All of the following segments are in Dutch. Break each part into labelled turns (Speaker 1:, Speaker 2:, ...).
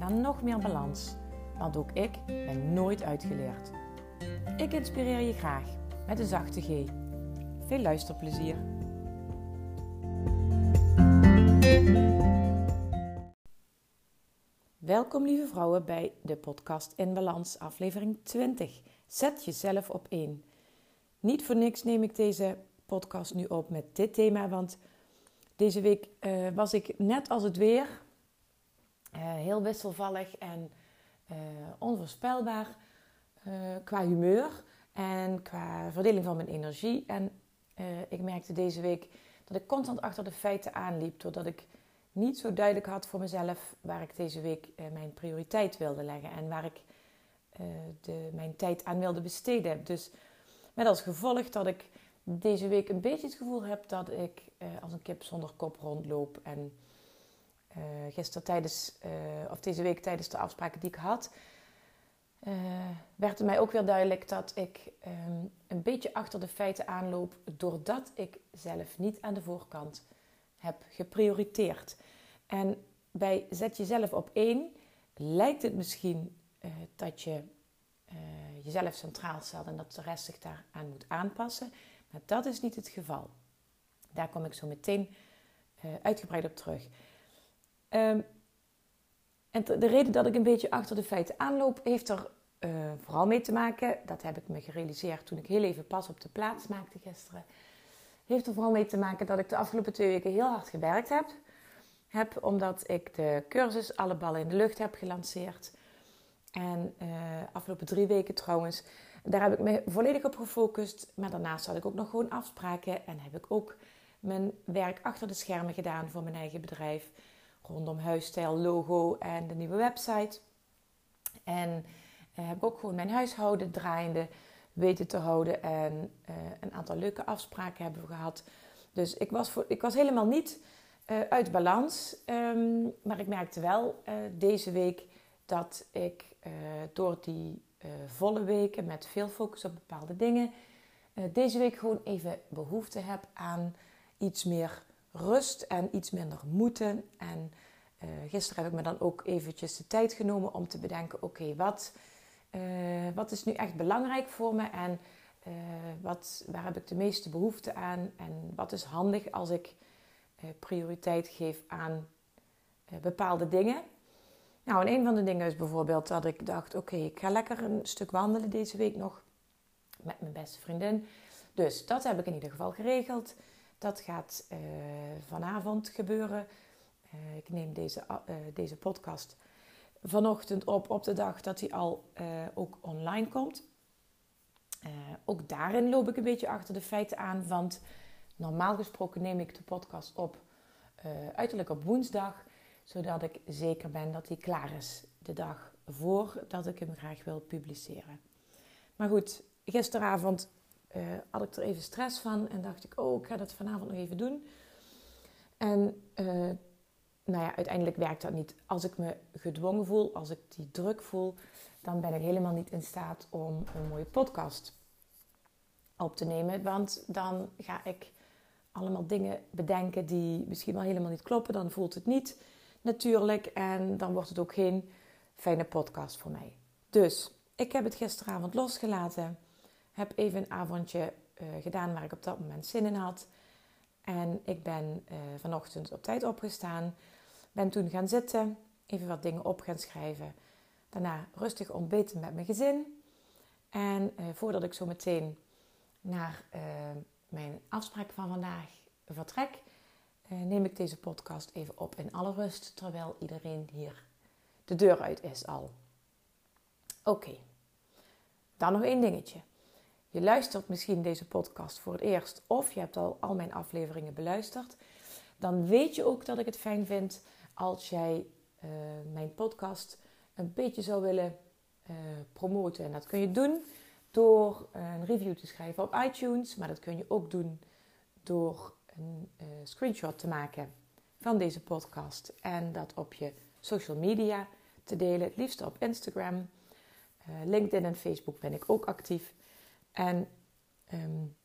Speaker 1: naar nog meer balans. Want ook ik ben nooit uitgeleerd. Ik inspireer je graag met een zachte G. Veel luisterplezier. Welkom lieve vrouwen bij de podcast In Balans aflevering 20. Zet jezelf op één. Niet voor niks neem ik deze podcast nu op met dit thema, want deze week uh, was ik net als het weer heel wisselvallig en uh, onvoorspelbaar qua humeur en qua verdeling van mijn energie. En ik merkte deze week dat ik constant achter de feiten aanliep, doordat ik niet zo duidelijk had voor mezelf waar ik deze week mijn prioriteit wilde leggen en waar ik de, mijn tijd aan wilde besteden. Dus met als gevolg dat ik deze week een beetje het gevoel heb dat ik als een kip zonder kop rondloop. En uh, gisteren tijdens, uh, of deze week tijdens de afspraken die ik had, werd het mij ook weer duidelijk dat ik um, een beetje achter de feiten aanloop. Doordat ik zelf niet aan de voorkant heb geprioriteerd. En bij zet jezelf op één lijkt het misschien dat je jezelf centraal stelt en dat de rest zich daaraan moet aanpassen. Maar dat is niet het geval. Daar kom ik zo meteen uitgebreid op terug. Um, en de reden dat ik een beetje achter de feiten aanloop, heeft er uh, vooral mee te maken. Dat heb ik me gerealiseerd toen ik heel even pas op de plaats maakte gisteren. Heeft er vooral mee te maken dat ik de afgelopen twee weken heel hard gewerkt heb. Heb omdat ik de cursus Alle Ballen in de Lucht heb gelanceerd. En uh, afgelopen drie weken trouwens daar heb ik me volledig op gefocust. Maar daarnaast had ik ook nog gewoon afspraken en heb ik ook mijn werk achter de schermen gedaan voor mijn eigen bedrijf. Rondom huisstijl, logo en de nieuwe website. En uh, heb ook gewoon mijn huishouden draaiende weten te houden. En uh, een aantal leuke afspraken hebben we gehad. Dus ik was, voor, ik was helemaal niet uh, uit balans. Um, maar ik merkte wel deze week dat ik door die volle weken met veel focus op bepaalde dingen. Deze week gewoon even behoefte heb aan iets meer rust en iets minder moeten. En uh, gisteren heb ik me dan ook eventjes de tijd genomen om te bedenken: oké, wat, wat is nu echt belangrijk voor me en wat, waar heb ik de meeste behoefte aan? En wat is handig als ik prioriteit geef aan bepaalde dingen? Nou, en een van de dingen is bijvoorbeeld dat ik dacht: oké, ik ga lekker een stuk wandelen deze week nog met mijn beste vriendin. Dus dat heb ik in ieder geval geregeld. Dat gaat vanavond gebeuren. Uh, ik neem deze, uh, deze podcast vanochtend op, op de dag dat hij al ook online komt. ook daarin loop ik een beetje achter de feiten aan, want normaal gesproken neem ik de podcast op uiterlijk op woensdag zodat ik zeker ben dat hij klaar is de dag voordat ik hem graag wil publiceren. Maar goed, gisteravond had ik er even stress van en dacht ik, oh, ik ga dat vanavond nog even doen. En nou ja, uiteindelijk werkt dat niet. Als ik me gedwongen voel, als ik die druk voel, dan ben ik helemaal niet in staat om een mooie podcast op te nemen. Want dan ga ik allemaal dingen bedenken die misschien wel helemaal niet kloppen. Dan voelt het niet natuurlijk. En dan wordt het ook geen fijne podcast voor mij. Dus ik heb het gisteravond losgelaten. Heb even een avondje uh, gedaan waar ik op dat moment zin in had. En ik ben uh, vanochtend op tijd opgestaan. Ben toen gaan zitten. Even wat dingen op gaan schrijven. Daarna rustig ontbeten met mijn gezin. En uh, voordat ik zo meteen naar mijn afspraak van vandaag vertrek, uh, neem ik deze podcast even op in alle rust, terwijl iedereen hier de deur uit is al. Oké, dan nog één dingetje. Je luistert misschien deze podcast voor het eerst of je hebt al al mijn afleveringen beluisterd. Dan weet je ook dat ik het fijn vind als jij uh, mijn podcast een beetje zou willen uh, promoten. En dat kun je doen door een review te schrijven op iTunes. Maar dat kun je ook doen door een uh, screenshot te maken van deze podcast. En dat op je social media te delen. Het liefst op Instagram. LinkedIn en Facebook ben ik ook actief. En um,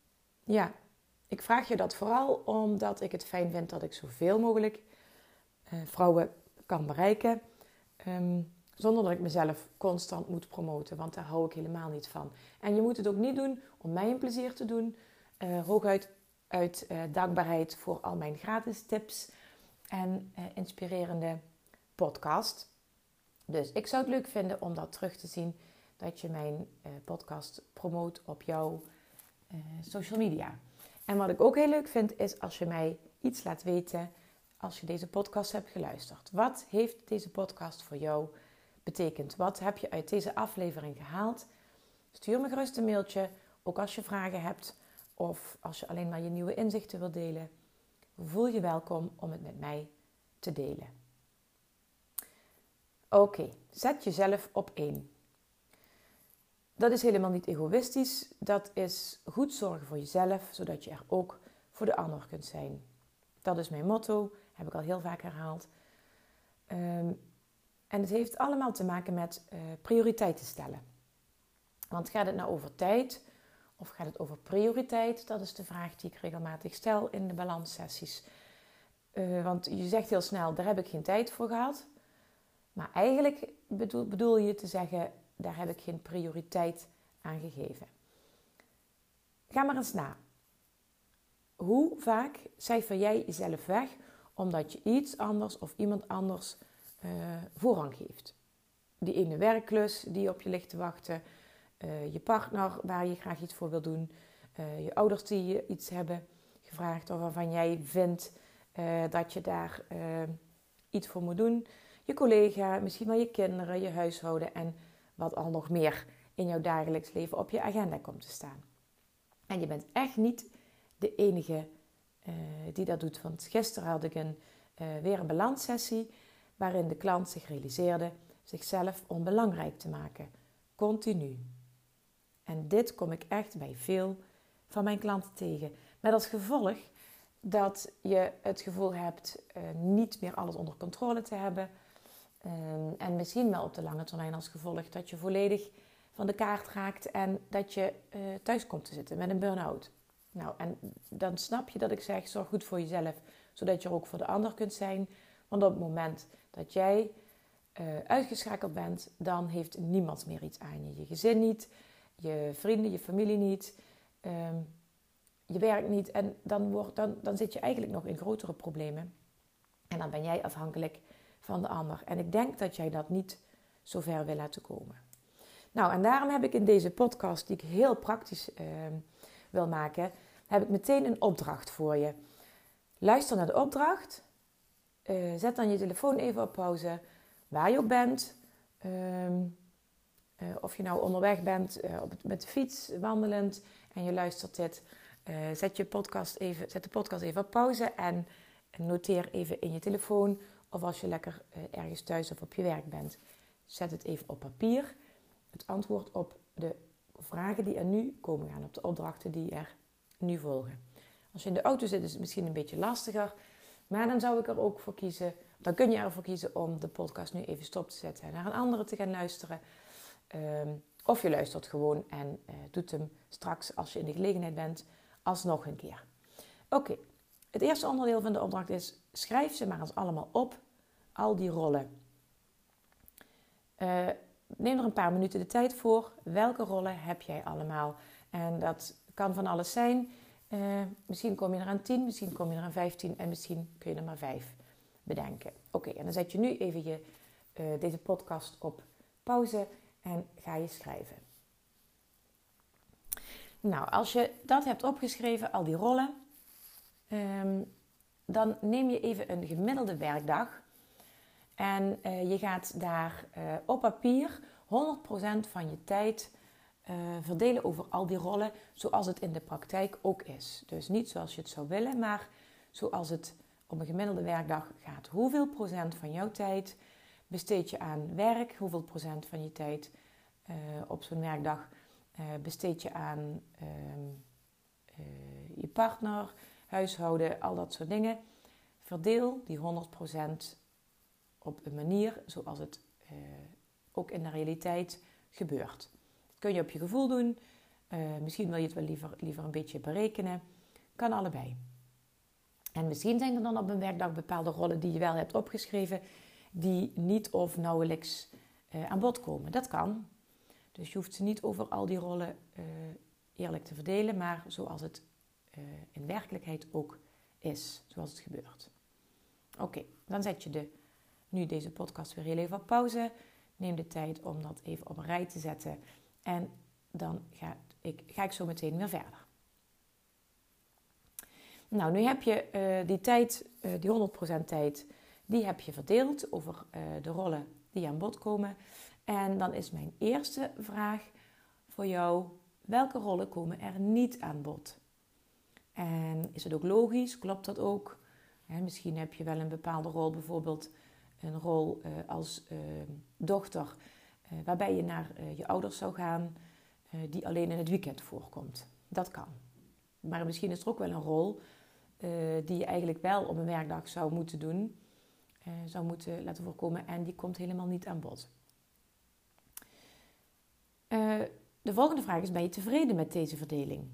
Speaker 1: ja, ik vraag je dat vooral omdat ik het fijn vind dat ik zoveel mogelijk uh, vrouwen kan bereiken. Um, zonder dat ik mezelf constant moet promoten, want daar hou ik helemaal niet van. En je moet het ook niet doen om mij een plezier te doen. Uh, hooguit uit uh, dankbaarheid voor al mijn gratis tips en inspirerende podcast. Dus ik zou het leuk vinden om dat terug te zien, dat je mijn podcast promoot op jouw social media. En wat ik ook heel leuk vind, is als je mij iets laat weten als je deze podcast hebt geluisterd. Wat heeft deze podcast voor jou betekend? Wat heb je uit deze aflevering gehaald? Stuur me gerust een mailtje, ook als je vragen hebt of als je alleen maar je nieuwe inzichten wilt delen. Voel je welkom om het met mij te delen. Oké, zet jezelf op één. Dat is helemaal niet egoïstisch. Dat is goed zorgen voor jezelf, zodat je er ook voor de ander kunt zijn. Dat is mijn motto, heb ik al heel vaak herhaald. Ehm, en het heeft allemaal te maken met uh, prioriteiten stellen. Want gaat het nou over tijd of gaat het over prioriteit? Dat is de vraag die ik regelmatig stel in de balanssessies. Uh, want je zegt heel snel, daar heb ik geen tijd voor gehad. Maar eigenlijk bedoel, bedoel je te zeggen, daar heb ik geen prioriteit aan gegeven. Ga maar eens na. Hoe vaak cijfer jij jezelf weg omdat je iets anders of iemand anders uh, voorrang geeft? Die ene werkklus die op je ligt te wachten, uh, je partner waar je graag iets voor wil doen, uh, je ouders die je iets hebben gevraagd of waarvan jij vindt dat je daar iets voor moet doen, je collega, misschien wel je kinderen, je huishouden en wat al nog meer in jouw dagelijks leven op je agenda komt te staan. En je bent echt niet de enige uh, die dat doet. Want gisteren had ik een, uh, weer een balanssessie waarin de klant zich realiseerde zichzelf onbelangrijk te maken. Continu. En dit kom ik echt bij veel van mijn klanten tegen. Met als gevolg dat je het gevoel hebt uh, niet meer alles onder controle te hebben Ehm, en misschien wel op de lange termijn als gevolg dat je volledig van de kaart raakt en dat je thuis komt te zitten met een burn-out. Nou, en dan snap je dat ik zeg: zorg goed voor jezelf, zodat je er ook voor de ander kunt zijn. Want op het moment dat jij uh, uitgeschakeld bent, dan heeft niemand meer iets aan je. Je gezin niet, je vrienden, je familie niet, um, je werk niet. En dan, wordt, dan, dan zit je eigenlijk nog in grotere problemen. En dan ben jij afhankelijk van de ander. En ik denk dat jij dat niet zo ver wil laten komen. Nou, en daarom heb ik in deze podcast, die ik heel praktisch uh, wil maken, heb ik meteen een opdracht voor je. Luister naar de opdracht. Uh, zet dan je telefoon even op pauze, waar je ook bent. Uh, of je nou onderweg bent op het, met de fiets, wandelend en je luistert dit. zet, je podcast even, zet de podcast even op pauze en noteer even in je telefoon of als je lekker eh, ergens thuis of op je werk bent, zet het even op papier. Het antwoord op de vragen die er nu komen gaan, op de opdrachten die er nu volgen. Als je in de auto zit, is het misschien een beetje lastiger. Maar dan zou ik er ook voor kiezen, dan kun je ervoor kiezen om de podcast nu even stop te zetten en naar een andere te gaan luisteren. Ehm, of je luistert gewoon en uh, doet hem straks, als je in de gelegenheid bent, alsnog een keer. Oké, het eerste onderdeel van de opdracht is: schrijf ze maar eens allemaal op al die rollen. Uh, neem er een paar minuten de tijd voor. Welke rollen heb jij allemaal? En dat kan van alles zijn. Uh, misschien kom je er aan 10, misschien kom je er aan 15 en misschien kun je er maar 5 bedenken. Oké, en dan zet je nu even je, uh, deze podcast op pauze en ga je schrijven. Nou, als je dat hebt opgeschreven, al die rollen, um, dan neem je even een gemiddelde werkdag en uh, je gaat daar op papier 100% van je tijd uh, verdelen over al die rollen, zoals het in de praktijk ook is. Dus niet zoals je het zou willen, maar zoals het op een gemiddelde werkdag gaat. Hoeveel procent van jouw tijd besteed je aan werk? Hoeveel procent van je tijd uh, op zo'n werkdag uh, besteed je aan ehm, je partner, huishouden, al dat soort dingen? Verdeel die 100% op een manier zoals het ook in de realiteit gebeurt. Kun je op je gevoel doen. misschien wil je het wel liever, liever een beetje berekenen. Kan allebei. En misschien zijn er dan op een werkdag bepaalde rollen die je wel hebt opgeschreven, die niet of nauwelijks uh, aan bod komen. Dat kan. Dus je hoeft ze niet over al die rollen uh, eerlijk te verdelen, maar zoals het in werkelijkheid ook is, zoals het gebeurt. Oké, dan zet je de, nu deze podcast weer heel even op pauze. Neem de tijd om dat even op een rij te zetten. En dan ga ik, ga ik zo meteen weer verder. Nou, nu heb je uh, die tijd, uh, die 100% tijd, die heb je verdeeld over uh, de rollen die aan bod komen. En dan is mijn eerste vraag voor jou: welke rollen komen er niet aan bod? En is het ook logisch? Klopt dat ook? Misschien heb je wel een bepaalde rol, bijvoorbeeld een rol als dochter, waarbij je naar je ouders zou gaan, die alleen in het weekend voorkomt. Dat kan. Maar misschien is er ook wel een rol die je eigenlijk wel op een werkdag zou moeten doen, zou moeten laten voorkomen en die komt helemaal niet aan bod. De volgende vraag is: ben je tevreden met deze verdeling?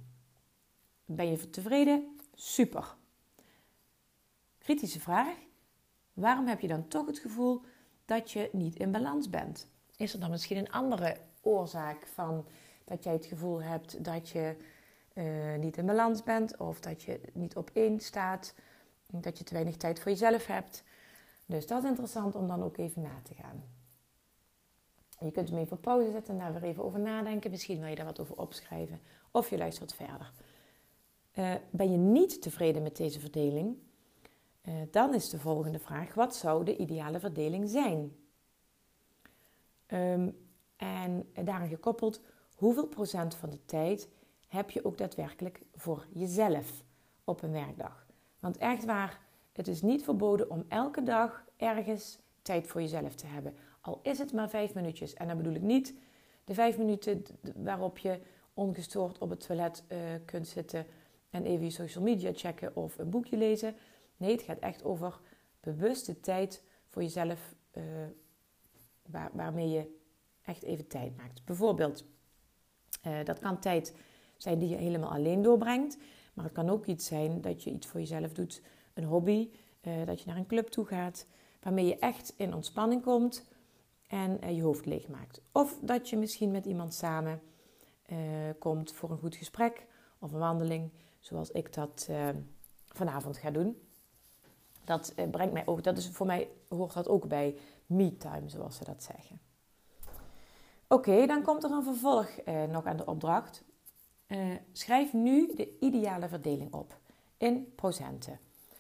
Speaker 1: Ben je tevreden? Super. Kritische vraag: waarom heb je dan toch het gevoel dat je niet in balans bent? Is er dan misschien een andere oorzaak van dat jij het gevoel hebt dat je uh, niet in balans bent of dat je niet op één staat, dat je te weinig tijd voor jezelf hebt. Dus dat is interessant om dan ook even na te gaan. Je kunt hem even op pauze zetten en daar weer even over nadenken. Misschien wil je daar wat over opschrijven of je luistert verder. Uh, ben je niet tevreden met deze verdeling? Uh, dan is de volgende vraag: wat zou de ideale verdeling zijn? Um, en daaraan gekoppeld, hoeveel procent van de tijd heb je ook daadwerkelijk voor jezelf op een werkdag. Want echt waar, het is niet verboden om elke dag ergens tijd voor jezelf te hebben. Al is het maar vijf minuutjes. En dan bedoel ik niet de vijf minuten waarop je ongestoord op het toilet uh, kunt zitten en even je social media checken of een boekje lezen. Nee, het gaat echt over bewuste tijd voor jezelf uh, waar, waarmee je echt even tijd maakt. Bijvoorbeeld, uh, dat kan tijd zijn die je helemaal alleen doorbrengt. Maar het kan ook iets zijn dat je iets voor jezelf doet, een hobby, uh, dat je naar een club toe gaat, waarmee je echt in ontspanning komt en uh, je hoofd leeg maakt. Of dat je misschien met iemand samen komt voor een goed gesprek of een wandeling, zoals ik dat vanavond ga doen. Dat brengt mij ook, dat is voor mij hoort dat ook bij me-time, zoals ze dat zeggen. Oké, dan komt er een vervolg nog aan de opdracht. Uh, schrijf nu de ideale verdeling op in procenten.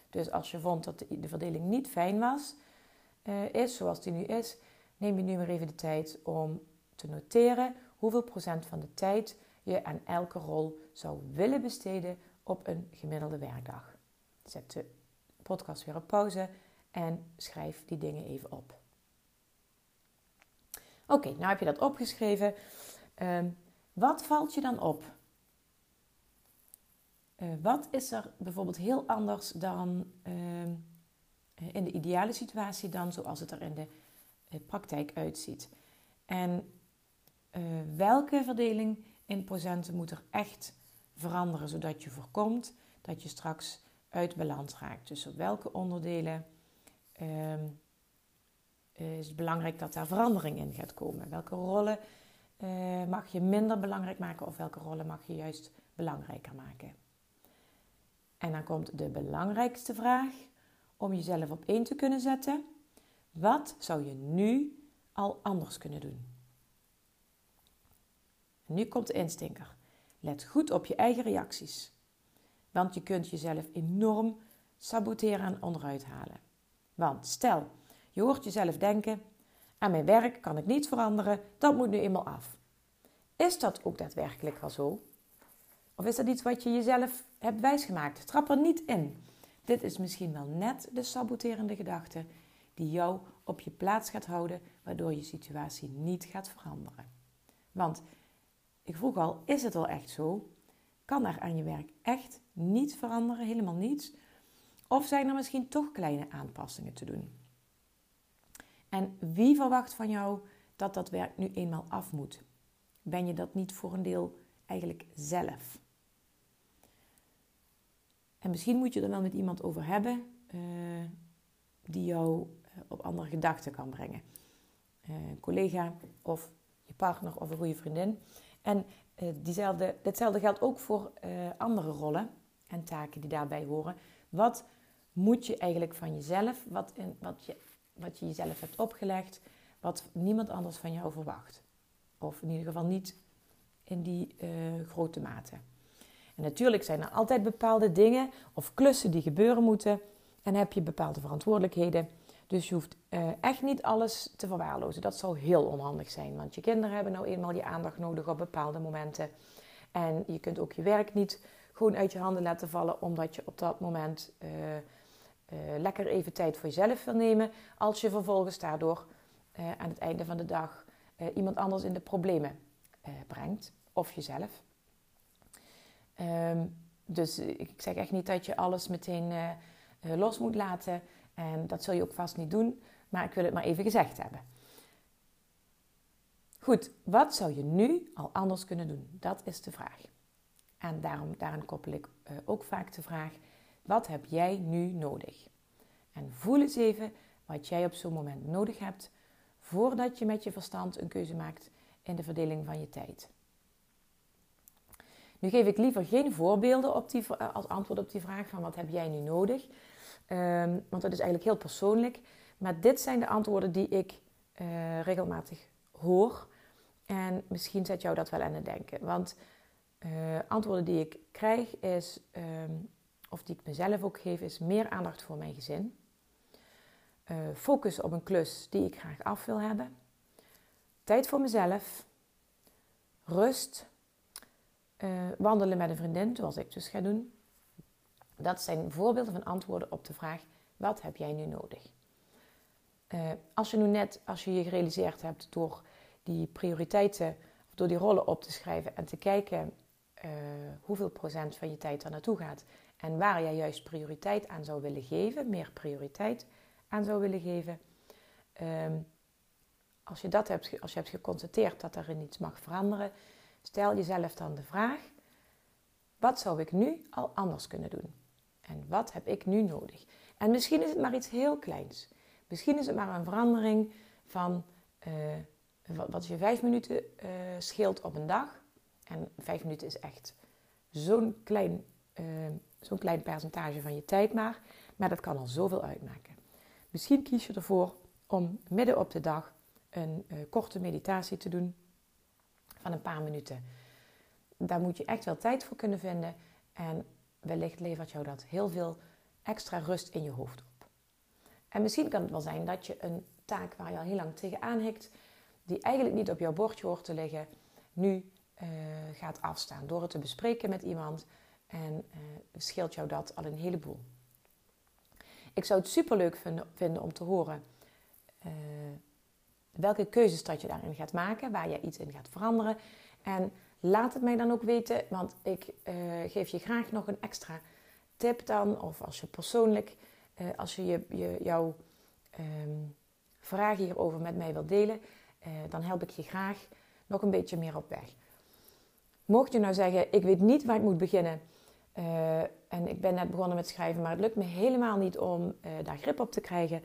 Speaker 1: Dus als je vond dat de, verdeling niet fijn was, uh, is zoals die nu is, neem je nu maar even de tijd om te noteren hoeveel procent van de tijd je aan elke rol zou willen besteden op een gemiddelde werkdag. Zet de podcast weer op pauze en schrijf die dingen even op. Oké, okay, nou heb je dat opgeschreven. Um, wat valt je dan op? Uh, wat is er bijvoorbeeld heel anders dan uh, in de ideale situatie dan zoals het er in de uh, praktijk uitziet? En welke verdeling in procenten moet er echt veranderen zodat je voorkomt dat je straks uit balans raakt? Dus op welke onderdelen ehm, is het belangrijk dat daar verandering in gaat komen? Welke rollen mag je minder belangrijk maken of welke rollen mag je juist belangrijker maken? En dan komt de belangrijkste vraag om jezelf op één te kunnen zetten. Wat zou je nu al anders kunnen doen? En nu komt de instinker. Let goed op je eigen reacties. Want je kunt jezelf enorm saboteren en onderuit halen. Want stel, je hoort jezelf denken: aan mijn werk kan ik niets veranderen, dat moet nu eenmaal af. Is dat ook daadwerkelijk wel zo? Of is dat iets wat je jezelf hebt wijsgemaakt? Trap er niet in. Dit is misschien wel net de saboterende gedachte die jou op je plaats gaat houden, waardoor je situatie niet gaat veranderen. Want ik vroeg al, is het wel echt zo? Kan er aan je werk echt niets veranderen, helemaal niets? Of zijn er misschien toch kleine aanpassingen te doen? En wie verwacht van jou dat dat werk nu eenmaal af moet? Ben je dat niet voor een deel eigenlijk zelf? En misschien moet je er wel met iemand over hebben uh, die jou eh, op andere gedachten kan brengen. Uh, een collega of je partner of een goede vriendin. En diezelfde, ditzelfde geldt ook voor andere rollen en taken die daarbij horen. Wat moet je eigenlijk van jezelf, wat, in, wat, je, wat je jezelf hebt opgelegd, wat niemand anders van jou verwacht? Of in ieder geval niet in die grote mate. En natuurlijk zijn er altijd bepaalde dingen of klussen die gebeuren moeten. En heb je bepaalde verantwoordelijkheden. Dus je hoeft uh, echt niet alles te verwaarlozen. Dat zou heel onhandig zijn. Want je kinderen hebben nou eenmaal je aandacht nodig op bepaalde momenten. En je kunt ook je werk niet gewoon uit je handen laten vallen. Omdat je op dat moment uh, lekker even tijd voor jezelf wil nemen. Als je vervolgens daardoor aan het einde van de dag iemand anders in de problemen brengt. Of jezelf. Um, dus ik zeg echt niet dat je alles meteen los moet laten. En dat zul je ook vast niet doen. Maar ik wil het maar even gezegd hebben. Goed, wat zou je nu al anders kunnen doen? Dat is de vraag. En daarom, daaraan koppel ik ook vaak de vraag: wat heb jij nu nodig? En voel eens even wat jij op zo'n moment nodig hebt voordat je met je verstand een keuze maakt in de verdeling van je tijd. Nu geef ik liever geen voorbeelden op die, eh, als antwoord op die vraag van wat heb jij nu nodig. Um, want dat is eigenlijk heel persoonlijk. Maar dit zijn de antwoorden die ik uh, regelmatig hoor. En misschien zet jou dat wel aan het denken. Want uh, antwoorden die ik krijg is, um, of die ik mezelf ook geef, is meer aandacht voor mijn gezin. Uh, focus op een klus die ik graag af wil hebben. Tijd voor mezelf. Rust uh, wandelen met een vriendin, zoals ik dus ga doen. Dat zijn voorbeelden van antwoorden op de vraag: wat heb jij nu nodig? Uh, als je nu net, als je je gerealiseerd hebt door die prioriteiten, door die rollen op te schrijven en te kijken hoeveel procent van je tijd er naartoe gaat en waar jij juist prioriteit aan zou willen geven, meer prioriteit aan zou willen geven. Um, als je dat hebt, als je hebt geconstateerd dat er iets mag veranderen, Stel jezelf dan de vraag: wat zou ik nu al anders kunnen doen? En wat heb ik nu nodig? En misschien is het maar iets heel kleins. Misschien is het maar een verandering van uh, wat je vijf minuten uh, scheelt op een dag. En vijf minuten is echt zo'n klein, uh, zo'n klein percentage van je tijd maar. Maar dat kan al zoveel uitmaken. Misschien kies je ervoor om midden op de dag een korte meditatie te doen van een paar minuten. Daar moet je echt wel tijd voor kunnen vinden. En wellicht levert jou dat heel veel extra rust in je hoofd op. En misschien kan het wel zijn dat je een taak waar je al heel lang tegenaan hikt, die eigenlijk niet op jouw bordje hoort te liggen, nu uh, gaat afstaan. Door het te bespreken met iemand en uh, scheelt jou dat al een heleboel. Ik zou het superleuk vinden, vinden om te horen uh, welke keuzes dat je daarin gaat maken, waar je iets in gaat veranderen. En laat het mij dan ook weten, want ik uh, geef je graag nog een extra tip dan. Of als je persoonlijk, als je, je, jouw um, vragen hierover met mij wilt delen, dan help ik je graag nog een beetje meer op weg. Mocht je nou zeggen, ik weet niet waar ik moet beginnen. En ik ben net begonnen met schrijven, maar het lukt me helemaal niet om daar grip op te krijgen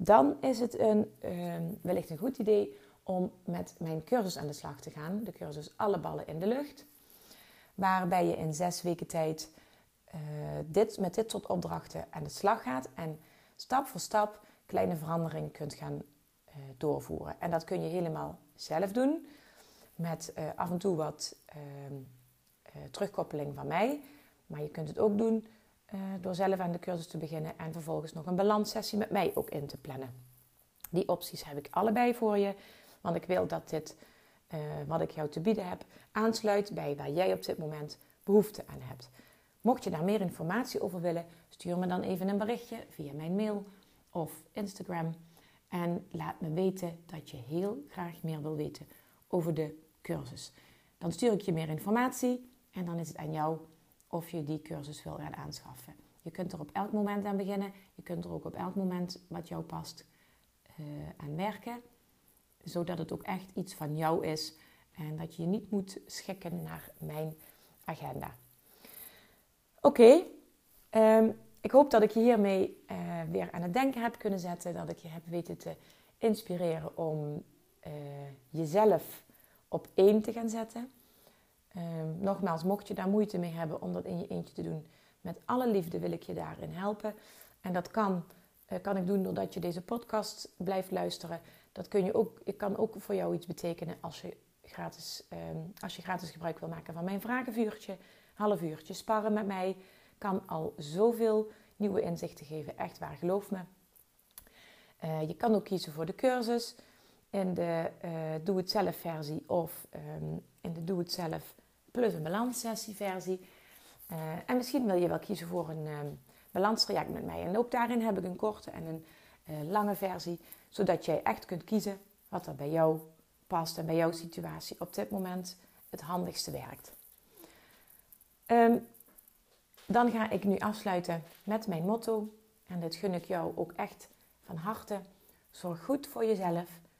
Speaker 1: dan is het een, uh, wellicht een goed idee om met mijn cursus aan de slag te gaan. De cursus Alle Ballen in de Lucht. Waarbij je in zes weken tijd uh, dit, met dit soort opdrachten aan de slag gaat. En stap voor stap kleine veranderingen kunt gaan doorvoeren. En dat kun je helemaal zelf doen. Met af en toe wat ehm, terugkoppeling van mij. Maar je kunt het ook doen uh, door zelf aan de cursus te beginnen en vervolgens nog een balanssessie met mij ook in te plannen. Die opties heb ik allebei voor je, want ik wil dat dit, uh, wat ik jou te bieden heb, aansluit bij waar jij op dit moment behoefte aan hebt. Mocht je daar meer informatie over willen, stuur me dan even een berichtje via mijn mail of Instagram. En laat me weten dat je heel graag meer wil weten over de cursus. Dan stuur ik je meer informatie en dan is het aan jou of je die cursus wil gaan aanschaffen. Je kunt er op elk moment aan beginnen. Je kunt er ook op elk moment wat jou past uh, aan werken. Zodat het ook echt iets van jou is en dat je je niet moet schikken naar mijn agenda. Oké, ehm, ik hoop dat ik je hiermee uh, weer aan het denken heb kunnen zetten. Dat ik je heb weten te inspireren om uh, jezelf op één te gaan zetten. Ehm, nogmaals, mocht je daar moeite mee hebben om dat in je eentje te doen, met alle liefde wil ik je daarin helpen. En dat kan, uh, kan ik doen doordat je deze podcast blijft luisteren. Dat kun je ook, ik kan ook voor jou iets betekenen als je gratis, um, als je gratis gebruik wil maken van mijn vragenvuurtje. Half uurtje sparren met mij kan al zoveel nieuwe inzichten geven. Echt waar, geloof me. Uh, je kan ook kiezen voor de cursus in de uh, Doe het zelf versie of um, in de Doe het zelf plus een balanssessie versie. Uh, en misschien wil je wel kiezen voor een um, balanstraject met mij. En ook daarin heb ik een korte en een uh, lange versie, zodat jij echt kunt kiezen wat er bij jou past en bij jouw situatie op dit moment het handigste werkt. Um, dan ga ik nu afsluiten met mijn motto. En dit gun ik jou ook echt van harte. Zorg goed voor jezelf,